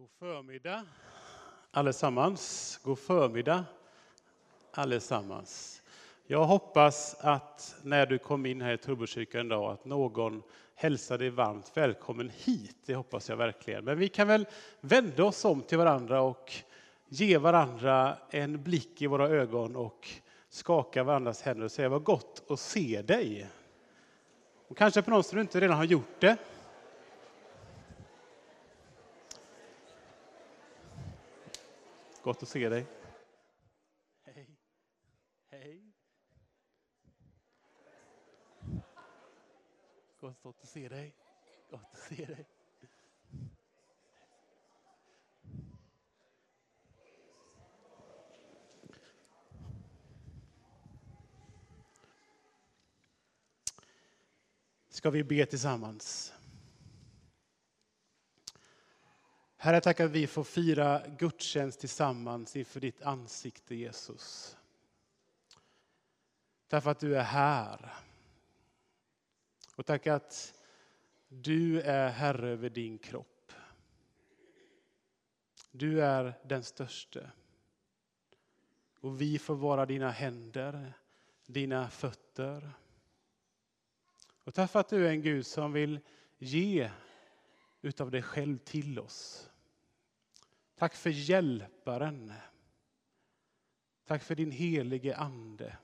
God förmiddag allesammans. God förmiddag allesammans. Jag hoppas att när du kom in här i Tullbokyrkan idag att någon hälsar dig varmt välkommen hit. Det hoppas jag verkligen. Men vi kan väl vända oss om till varandra och ge varandra en blick i våra ögon och skaka varandras händer och säga vad gott att se dig. Och kanske på någon som du inte redan har gjort det. Gott att se dig. Hej. Hej. Gott att se dig. Gott att se dig. Ska vi be tillsammans? Herre, tack att vi får fira gudstjänst tillsammans inför ditt ansikte, Jesus. Tack för att du är här. Och tack att du är Herre över din kropp. Du är den störste. Och vi får vara dina händer, dina fötter. Och tack för att du är en Gud som vill ge utav dig själv till oss. Tack för hjälparen. Tack för din helige Ande.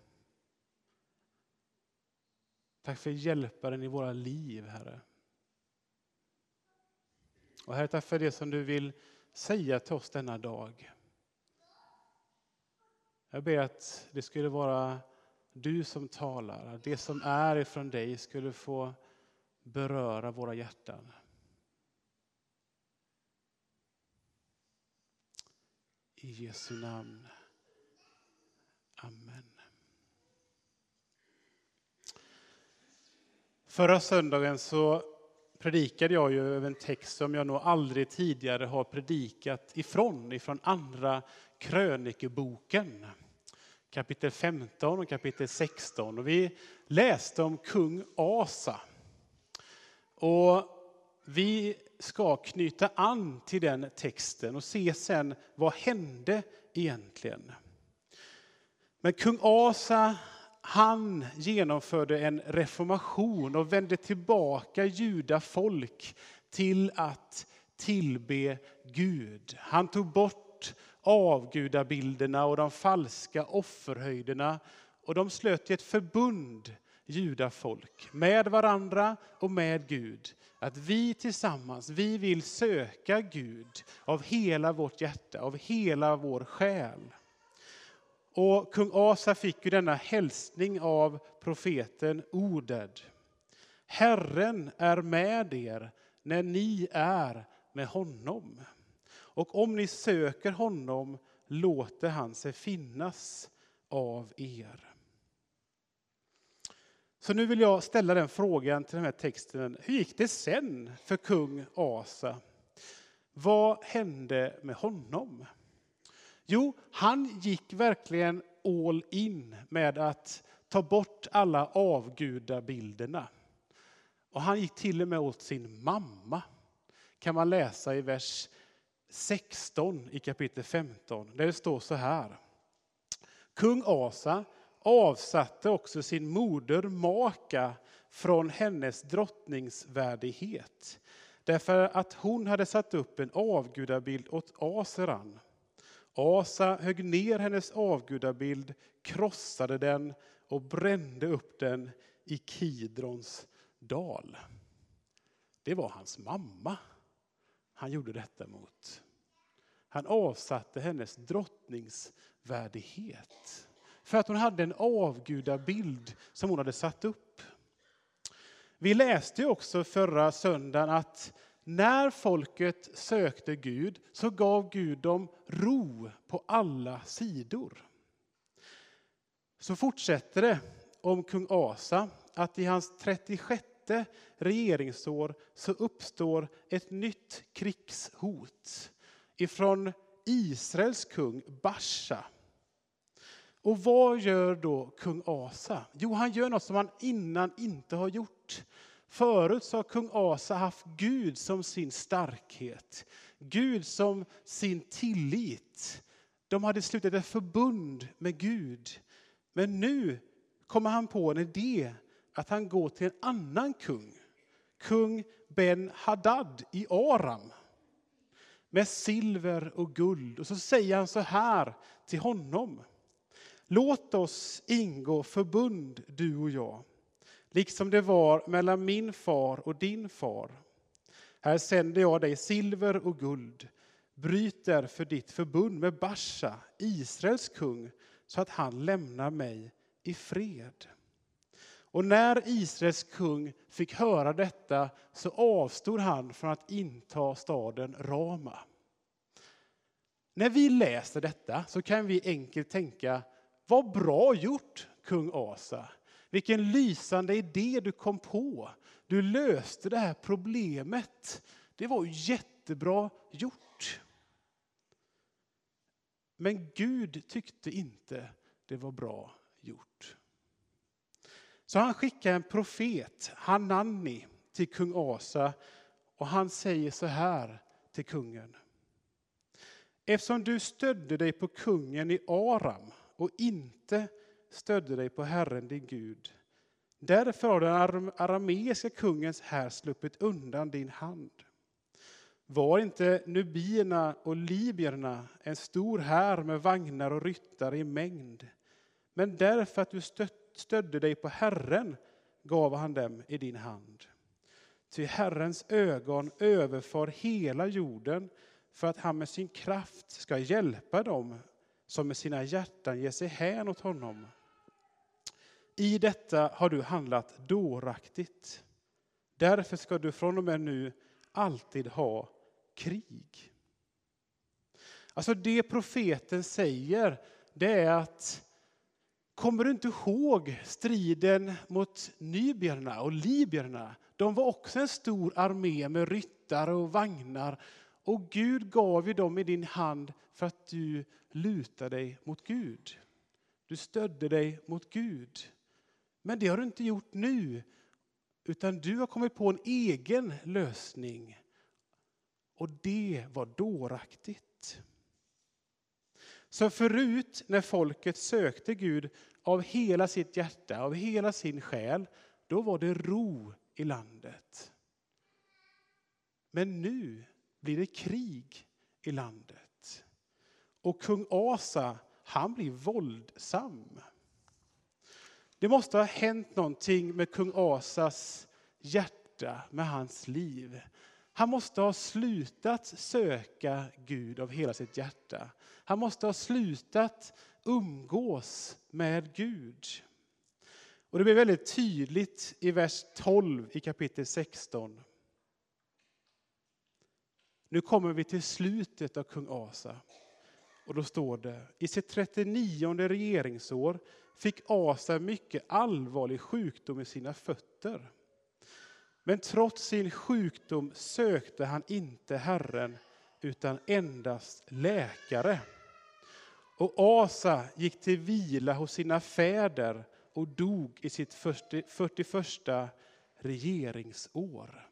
Tack för hjälparen i våra liv, Herre. Och Herre, tack för det som du vill säga till oss denna dag. Jag ber att det skulle vara du som talar, att det som är ifrån dig skulle få beröra våra hjärtan. I Jesu namn. Amen. Förra söndagen så predikade jag ju över en text som jag nog aldrig tidigare har predikat ifrån, ifrån andra krönikeboken. Kapitel 15 och kapitel 16. Och vi läste om kung Asa. Och vi ska knyta an till den texten och se sen vad hände egentligen. Men kung Asa han genomförde en reformation och vände tillbaka juda folk till att tillbe Gud. Han tog bort avgudabilderna och de falska offerhöjderna och de slöt ett förbund judafolk med varandra och med Gud. Att vi tillsammans, vi vill söka Gud av hela vårt hjärta, av hela vår själ. Och kung Asa fick ju denna hälsning av profeten Oded. Herren är med er när ni är med honom. Och om ni söker honom låter han sig finnas av er. Så nu vill jag ställa den frågan till den här texten. Hur gick det sen för kung Asa? Vad hände med honom? Jo, han gick verkligen all in med att ta bort alla avgudabilderna. Och han gick till och med åt sin mamma. Kan man läsa i vers 16 i kapitel 15. Där det står så här. Kung Asa avsatte också sin moder Maka från hennes drottningsvärdighet. Därför att hon hade satt upp en avgudabild åt Aseran. Asa högg ner hennes avgudabild, krossade den och brände upp den i Kidrons dal. Det var hans mamma han gjorde detta mot. Han avsatte hennes drottningsvärdighet. För att hon hade en avgudabild som hon hade satt upp. Vi läste också förra söndagen att när folket sökte Gud så gav Gud dem ro på alla sidor. Så fortsätter det om kung Asa att i hans 36 regeringsår så uppstår ett nytt krigshot ifrån Israels kung Basha. Och vad gör då kung Asa? Jo, han gör något som han innan inte har gjort. Förut så har kung Asa haft Gud som sin starkhet. Gud som sin tillit. De hade slutit ett förbund med Gud. Men nu kommer han på en idé att han går till en annan kung. Kung Ben Hadad i Aram. Med silver och guld. Och så säger han så här till honom. Låt oss ingå förbund, du och jag. Liksom det var mellan min far och din far. Här sänder jag dig silver och guld. Bryt därför ditt förbund med Basha, Israels kung, så att han lämnar mig i fred. Och när Israels kung fick höra detta så avstod han från att inta staden Rama. När vi läser detta så kan vi enkelt tänka, vad bra gjort kung Asa. Vilken lysande idé du kom på. Du löste det här problemet. Det var jättebra gjort. Men Gud tyckte inte det var bra gjort. Så han skickar en profet, Hanani, till kung Asa och han säger så här till kungen. Eftersom du stödde dig på kungen i Aram och inte stödde dig på Herren din Gud. Därför har den arameiska kungens här sluppit undan din hand. Var inte nubierna och libyerna en stor här med vagnar och ryttare i mängd? Men därför att du stödde dig på Herren gav han dem i din hand. Ty Herrens ögon överfar hela jorden för att han med sin kraft ska hjälpa dem som med sina hjärtan ger sig hän åt honom. I detta har du handlat dåraktigt. Därför ska du från och med nu alltid ha krig. Alltså det profeten säger, det är att Kommer du inte ihåg striden mot nybierna och libyerna? De var också en stor armé med ryttare och vagnar. Och Gud gav ju dem i din hand för att du lutade dig mot Gud. Du stödde dig mot Gud. Men det har du inte gjort nu, utan du har kommit på en egen lösning. Och det var dåraktigt. Så förut när folket sökte Gud av hela sitt hjärta, av hela sin själ, då var det ro i landet. Men nu blir det krig i landet. Och kung Asa, han blir våldsam. Det måste ha hänt någonting med kung Asas hjärta, med hans liv. Han måste ha slutat söka Gud av hela sitt hjärta. Han måste ha slutat umgås med Gud. Och det blir väldigt tydligt i vers 12 i kapitel 16. Nu kommer vi till slutet av kung Asa. Och då står det, i sitt 39 regeringsår fick Asa mycket allvarlig sjukdom i sina fötter. Men trots sin sjukdom sökte han inte Herren utan endast läkare. Och Asa gick till vila hos sina fäder och dog i sitt 41 regeringsår.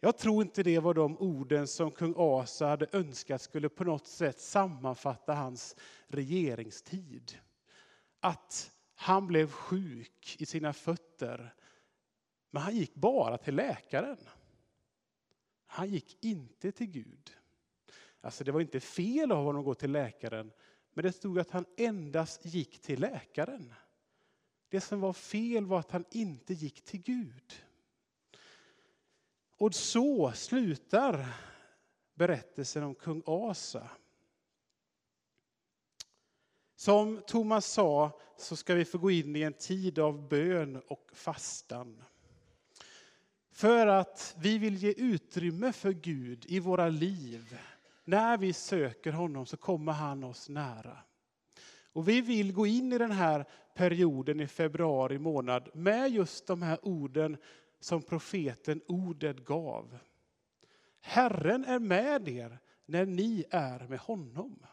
Jag tror inte det var de orden som kung Asa hade önskat skulle på något sätt sammanfatta hans regeringstid. Att han blev sjuk i sina fötter men han gick bara till läkaren. Han gick inte till Gud. Alltså det var inte fel av honom att gå till läkaren, men det stod att han endast gick till läkaren. Det som var fel var att han inte gick till Gud. Och så slutar berättelsen om kung Asa. Som Thomas sa så ska vi få gå in i en tid av bön och fastan. För att vi vill ge utrymme för Gud i våra liv. När vi söker honom så kommer han oss nära. Och vi vill gå in i den här perioden i februari månad med just de här orden som profeten ordet gav. Herren är med er när ni är med honom.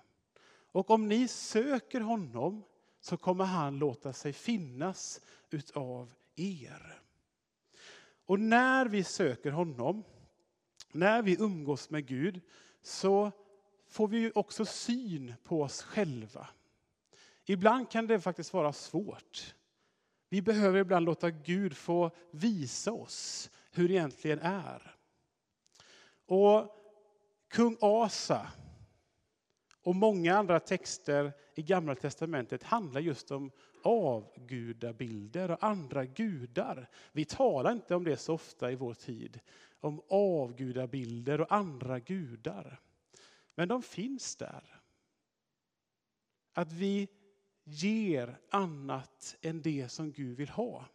Och om ni söker honom så kommer han låta sig finnas utav er. Och när vi söker honom när vi umgås med Gud så får vi också syn på oss själva. Ibland kan det faktiskt vara svårt. Vi behöver ibland låta Gud få visa oss hur det egentligen är. Och kung Asa och många andra texter i Gamla testamentet handlar just om avgudabilder och andra gudar. Vi talar inte om det så ofta i vår tid, om avgudabilder och andra gudar. Men de finns där. Att vi ger annat än det som Gud vill ha.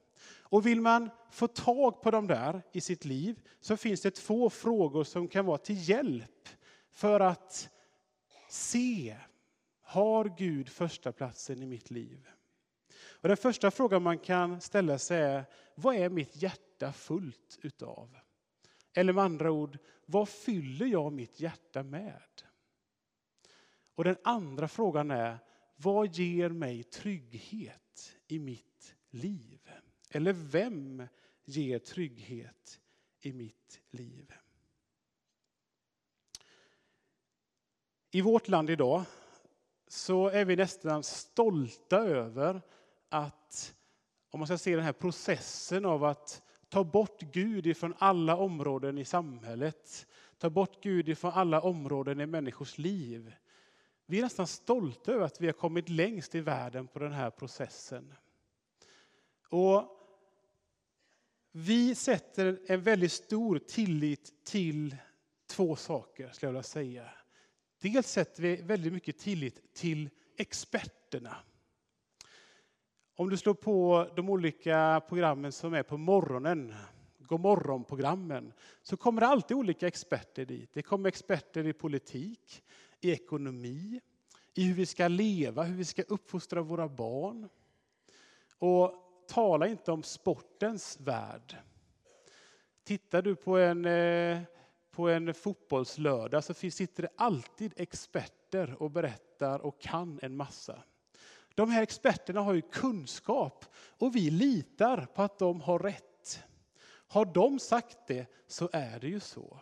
Och vill man få tag på dem där i sitt liv så finns det två frågor som kan vara till hjälp för att se, har Gud första platsen i mitt liv? Och den första frågan man kan ställa sig är, vad är mitt hjärta fullt utav? Eller med andra ord, vad fyller jag mitt hjärta med? Och den andra frågan är, vad ger mig trygghet i mitt liv? Eller vem ger trygghet i mitt liv? I vårt land idag så är vi nästan stolta över att, om man ska se den här processen av att ta bort Gud ifrån alla områden i samhället, ta bort Gud ifrån alla områden i människors liv. Vi är nästan stolta över att vi har kommit längst i världen på den här processen. Och vi sätter en väldigt stor tillit till två saker, skulle jag vilja säga. Dels sätter vi väldigt mycket tillit till experterna. Om du slår på de olika programmen som är på morgonen, Godmorgon-programmen, så kommer det alltid olika experter dit. Det kommer experter i politik, i ekonomi, i hur vi ska leva, hur vi ska uppfostra våra barn. Och tala inte om sportens värld. Tittar du på en, eh, på en fotbollslördag så sitter det alltid experter och berättar och kan en massa. De här experterna har ju kunskap och vi litar på att de har rätt. Har de sagt det så är det ju så.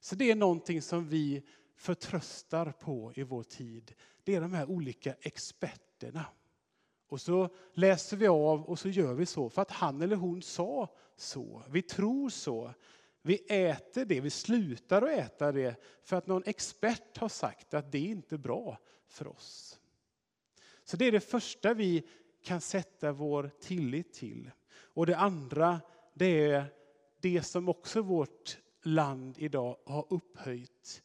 Så det är någonting som vi förtröstar på i vår tid. Det är de här olika experterna. Och så läser vi av och så gör vi så för att han eller hon sa så. Vi tror så. Vi äter det, vi slutar att äta det för att någon expert har sagt att det inte är bra för oss. Så det är det första vi kan sätta vår tillit till. Och det andra, det är det som också vårt land idag har upphöjt.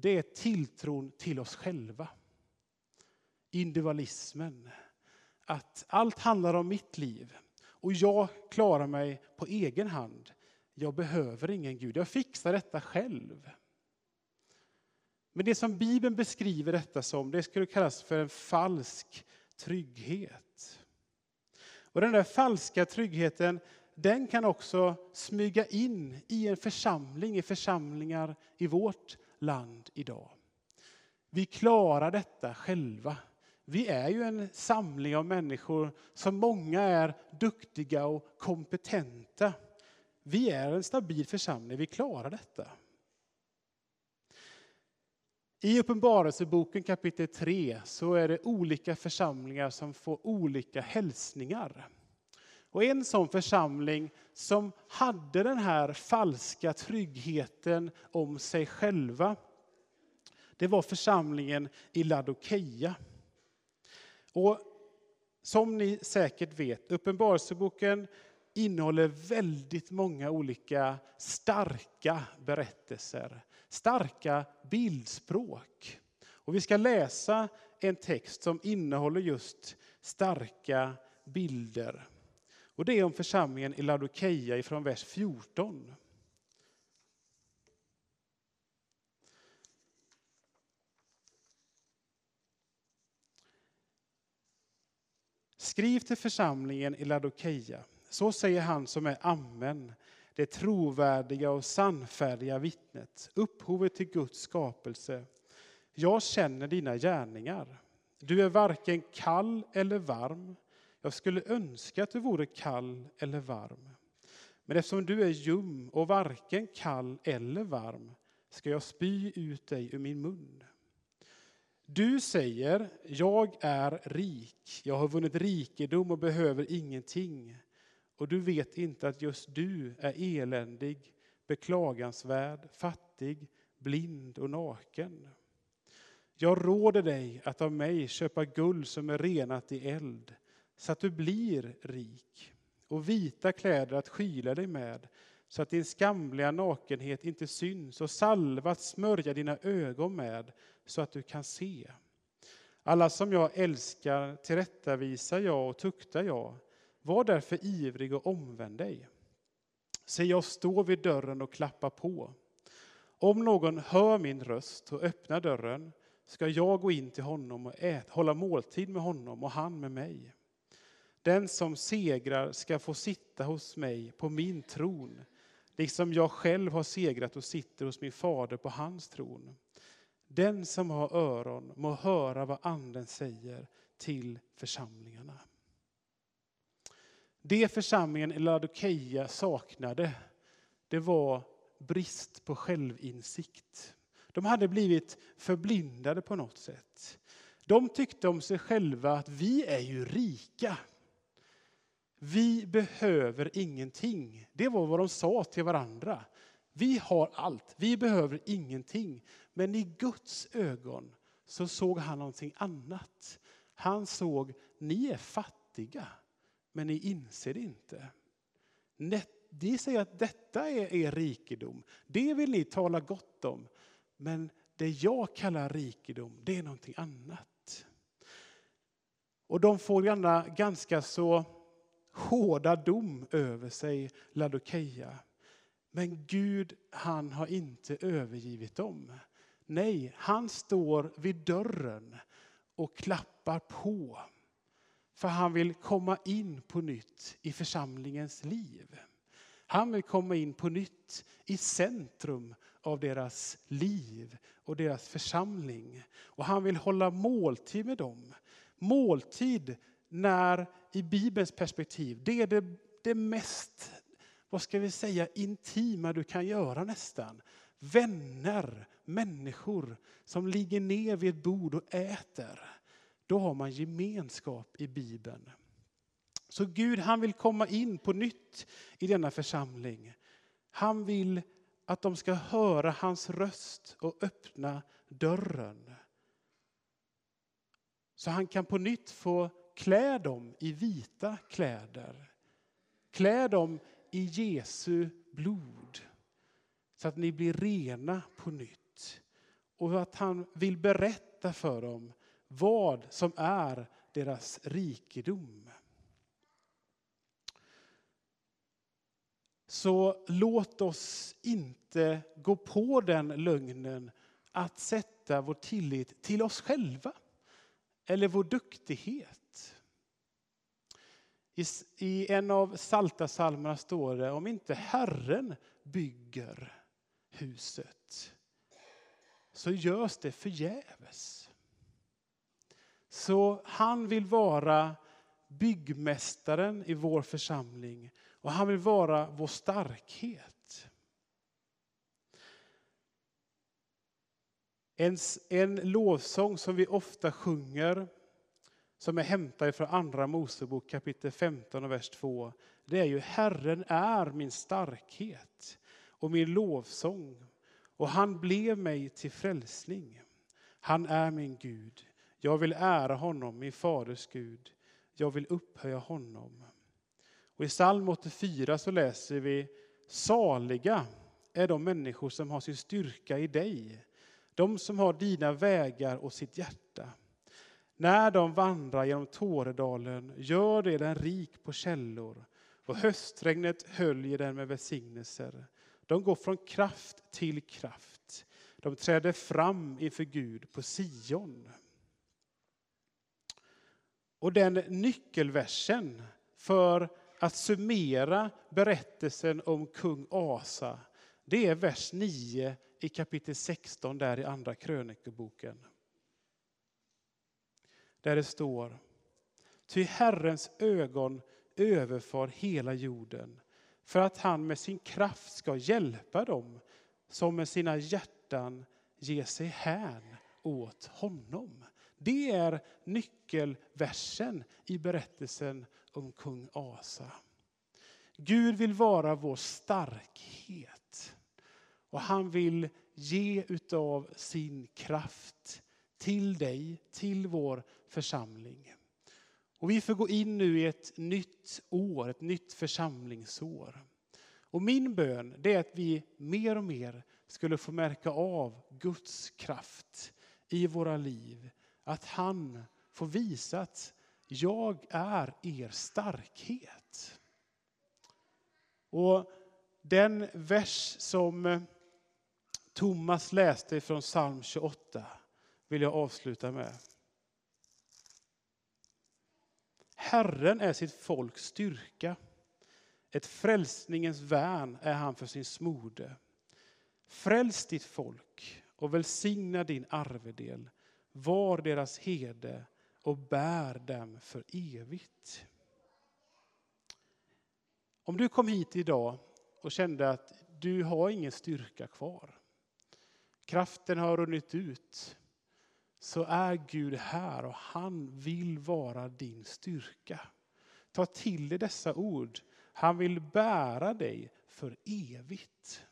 Det är tilltron till oss själva. Individualismen. Att allt handlar om mitt liv. Och jag klarar mig på egen hand. Jag behöver ingen Gud. Jag fixar detta själv. Men det som Bibeln beskriver detta som, det skulle kallas för en falsk trygghet. Och den där falska tryggheten, den kan också smyga in i en församling, i församlingar i vårt land idag. Vi klarar detta själva. Vi är ju en samling av människor som många är duktiga och kompetenta. Vi är en stabil församling, vi klarar detta. I Uppenbarelseboken kapitel 3 så är det olika församlingar som får olika hälsningar. Och en sån församling som hade den här falska tryggheten om sig själva, det var församlingen i Ladokeia. Och som ni säkert vet, Uppenbarelseboken innehåller väldigt många olika starka berättelser, starka bildspråk. Och vi ska läsa en text som innehåller just starka bilder. Och det är om församlingen i Laodikeia från vers 14. Skriv till församlingen i Laodikeia. Så säger han som är Amen, det trovärdiga och sannfärdiga vittnet, upphovet till Guds skapelse. Jag känner dina gärningar. Du är varken kall eller varm. Jag skulle önska att du vore kall eller varm. Men eftersom du är ljum och varken kall eller varm ska jag spy ut dig ur min mun. Du säger, jag är rik, jag har vunnit rikedom och behöver ingenting. Och du vet inte att just du är eländig, beklagansvärd, fattig, blind och naken. Jag råder dig att av mig köpa guld som är renat i eld, så att du blir rik, och vita kläder att skyla dig med, så att din skamliga nakenhet inte syns, och salva att smörja dina ögon med, så att du kan se. Alla som jag älskar tillrättavisar jag och tuktar jag. Var därför ivrig och omvänd dig. Se, jag står vid dörren och klappar på. Om någon hör min röst och öppnar dörren ska jag gå in till honom och äta, hålla måltid med honom och han med mig. Den som segrar ska få sitta hos mig på min tron, liksom jag själv har segrat och sitter hos min fader på hans tron. Den som har öron må höra vad anden säger till församlingarna. Det församlingen i Laodikeia saknade, det var brist på självinsikt. De hade blivit förblindade på något sätt. De tyckte om sig själva att vi är ju rika. Vi behöver ingenting. Det var vad de sa till varandra. Vi har allt, vi behöver ingenting. Men i Guds ögon så såg han någonting annat. Han såg, ni är fattiga, men ni inser det inte. Ni säger att detta är er rikedom. Det vill ni tala gott om. Men det jag kallar rikedom, det är någonting annat. Och de får gärna ganska så hårda dom över sig, Ladokeia. Men Gud, han har inte övergivit dem. Nej, han står vid dörren och klappar på. För han vill komma in på nytt i församlingens liv. Han vill komma in på nytt i centrum av deras liv och deras församling. Och han vill hålla måltid med dem. Måltid när, i Bibelns perspektiv, det är det, det mest, vad ska vi säga, intima du kan göra nästan. Vänner, människor som ligger ner vid ett bord och äter. Då har man gemenskap i Bibeln. Så Gud han vill komma in på nytt i denna församling. Han vill att de ska höra hans röst och öppna dörren. Så han kan på nytt få klä dem i vita kläder. Klä dem i Jesu blod. Så att ni blir rena på nytt. Och att han vill berätta för dem vad som är deras rikedom. Så låt oss inte gå på den lögnen att sätta vår tillit till oss själva eller vår duktighet. I en av Saltasalmerna står det om inte Herren bygger huset så görs det förgäves. Så han vill vara byggmästaren i vår församling och han vill vara vår starkhet. En, en lovsång som vi ofta sjunger, som är hämtad från Andra Mosebok kapitel 15 och vers 2. Det är ju Herren är min starkhet och min lovsång och han blev mig till frälsning. Han är min Gud. Jag vill ära honom, min faders Gud. Jag vill upphöja honom. Och I psalm 84 så läser vi Saliga är de människor som har sin styrka i dig. De som har dina vägar och sitt hjärta. När de vandrar genom Tåredalen gör det den rik på källor och höstregnet höljer den med välsignelser. De går från kraft till kraft. De träder fram inför Gud på Sion. Och den nyckelversen för att summera berättelsen om kung Asa, det är vers 9 i kapitel 16 där i andra krönikeboken. Där det står, ty Herrens ögon överfar hela jorden för att han med sin kraft ska hjälpa dem som med sina hjärtan ger sig hän åt honom. Det är nyckelversen i berättelsen om kung Asa. Gud vill vara vår starkhet. Och han vill ge utav sin kraft till dig, till vår församling. Och vi får gå in nu i ett nytt år, ett nytt församlingsår. Och min bön är att vi mer och mer skulle få märka av Guds kraft i våra liv. Att han får visa att jag är er starkhet. Och den vers som eh, Thomas läste från psalm 28 vill jag avsluta med. Herren är sitt folks styrka. Ett frälsningens värn är han för sin smorde. Fräls ditt folk och välsigna din arvedel. Var deras hede och bär dem för evigt. Om du kom hit idag och kände att du har ingen styrka kvar. Kraften har runnit ut. Så är Gud här och han vill vara din styrka. Ta till dig dessa ord. Han vill bära dig för evigt.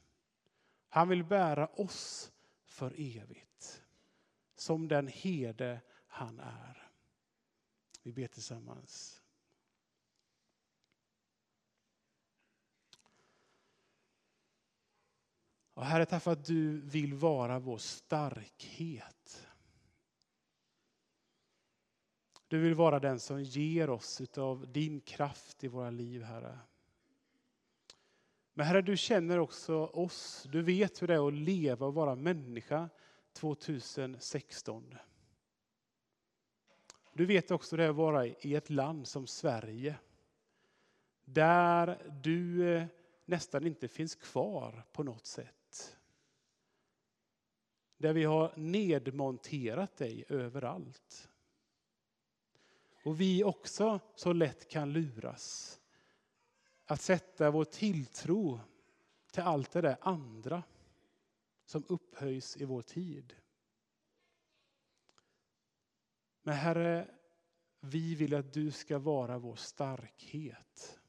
Han vill bära oss för evigt. Som den herde han är. Vi ber tillsammans. Och Herre, tack för att du vill vara vår starkhet. Du vill vara den som ger oss av din kraft i våra liv, Herre. Men Herre, du känner också oss. Du vet hur det är att leva och vara människa 2016. Du vet också hur det är att vara i ett land som Sverige. Där du eh, nästan inte finns kvar på något sätt. Där vi har nedmonterat dig överallt. Och vi också så lätt kan luras att sätta vår tilltro till allt det där andra som upphöjs i vår tid. Men Herre, vi vill att du ska vara vår starkhet.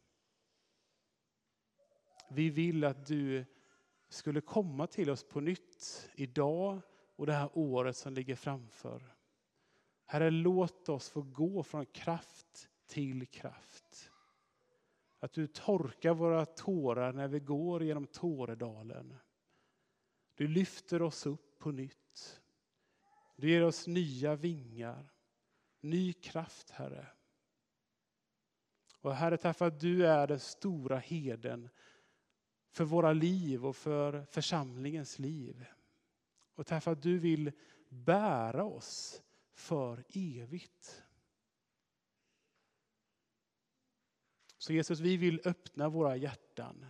Vi vill att du skulle komma till oss på nytt idag och det här året som ligger framför. Herre, låt oss få gå från kraft till kraft. Att du torkar våra tårar när vi går genom Tåredalen. Du lyfter oss upp på nytt. Du ger oss nya vingar, ny kraft, Herre. Och Herre, tack för att du är den stora heden för våra liv och för församlingens liv. Och tack för att du vill bära oss för evigt. Så Jesus, vi vill öppna våra hjärtan.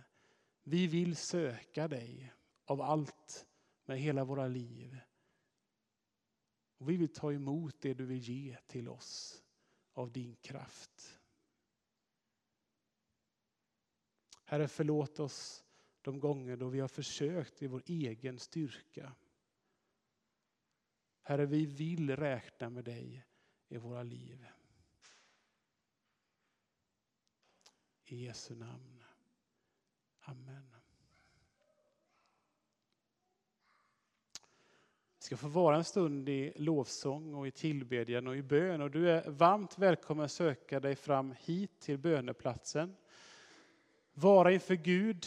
Vi vill söka dig av allt med hela våra liv. Och vi vill ta emot det du vill ge till oss av din kraft. Herre, förlåt oss de gånger då vi har försökt i vår egen styrka. Herre, vi vill räkna med dig i våra liv. I Jesu namn. Amen. Vi ska få vara en stund i lovsång och i tillbedjan och i bön. Och du är varmt välkommen att söka dig fram hit till böneplatsen. Vara inför Gud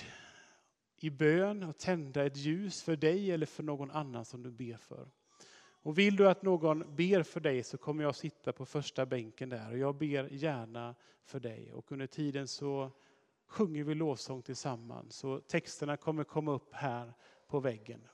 i bön och tända ett ljus för dig eller för någon annan som du ber för. Och vill du att någon ber för dig så kommer jag sitta på första bänken där och jag ber gärna för dig. Och under tiden så sjunger vi lovsång tillsammans och texterna kommer komma upp här på väggen.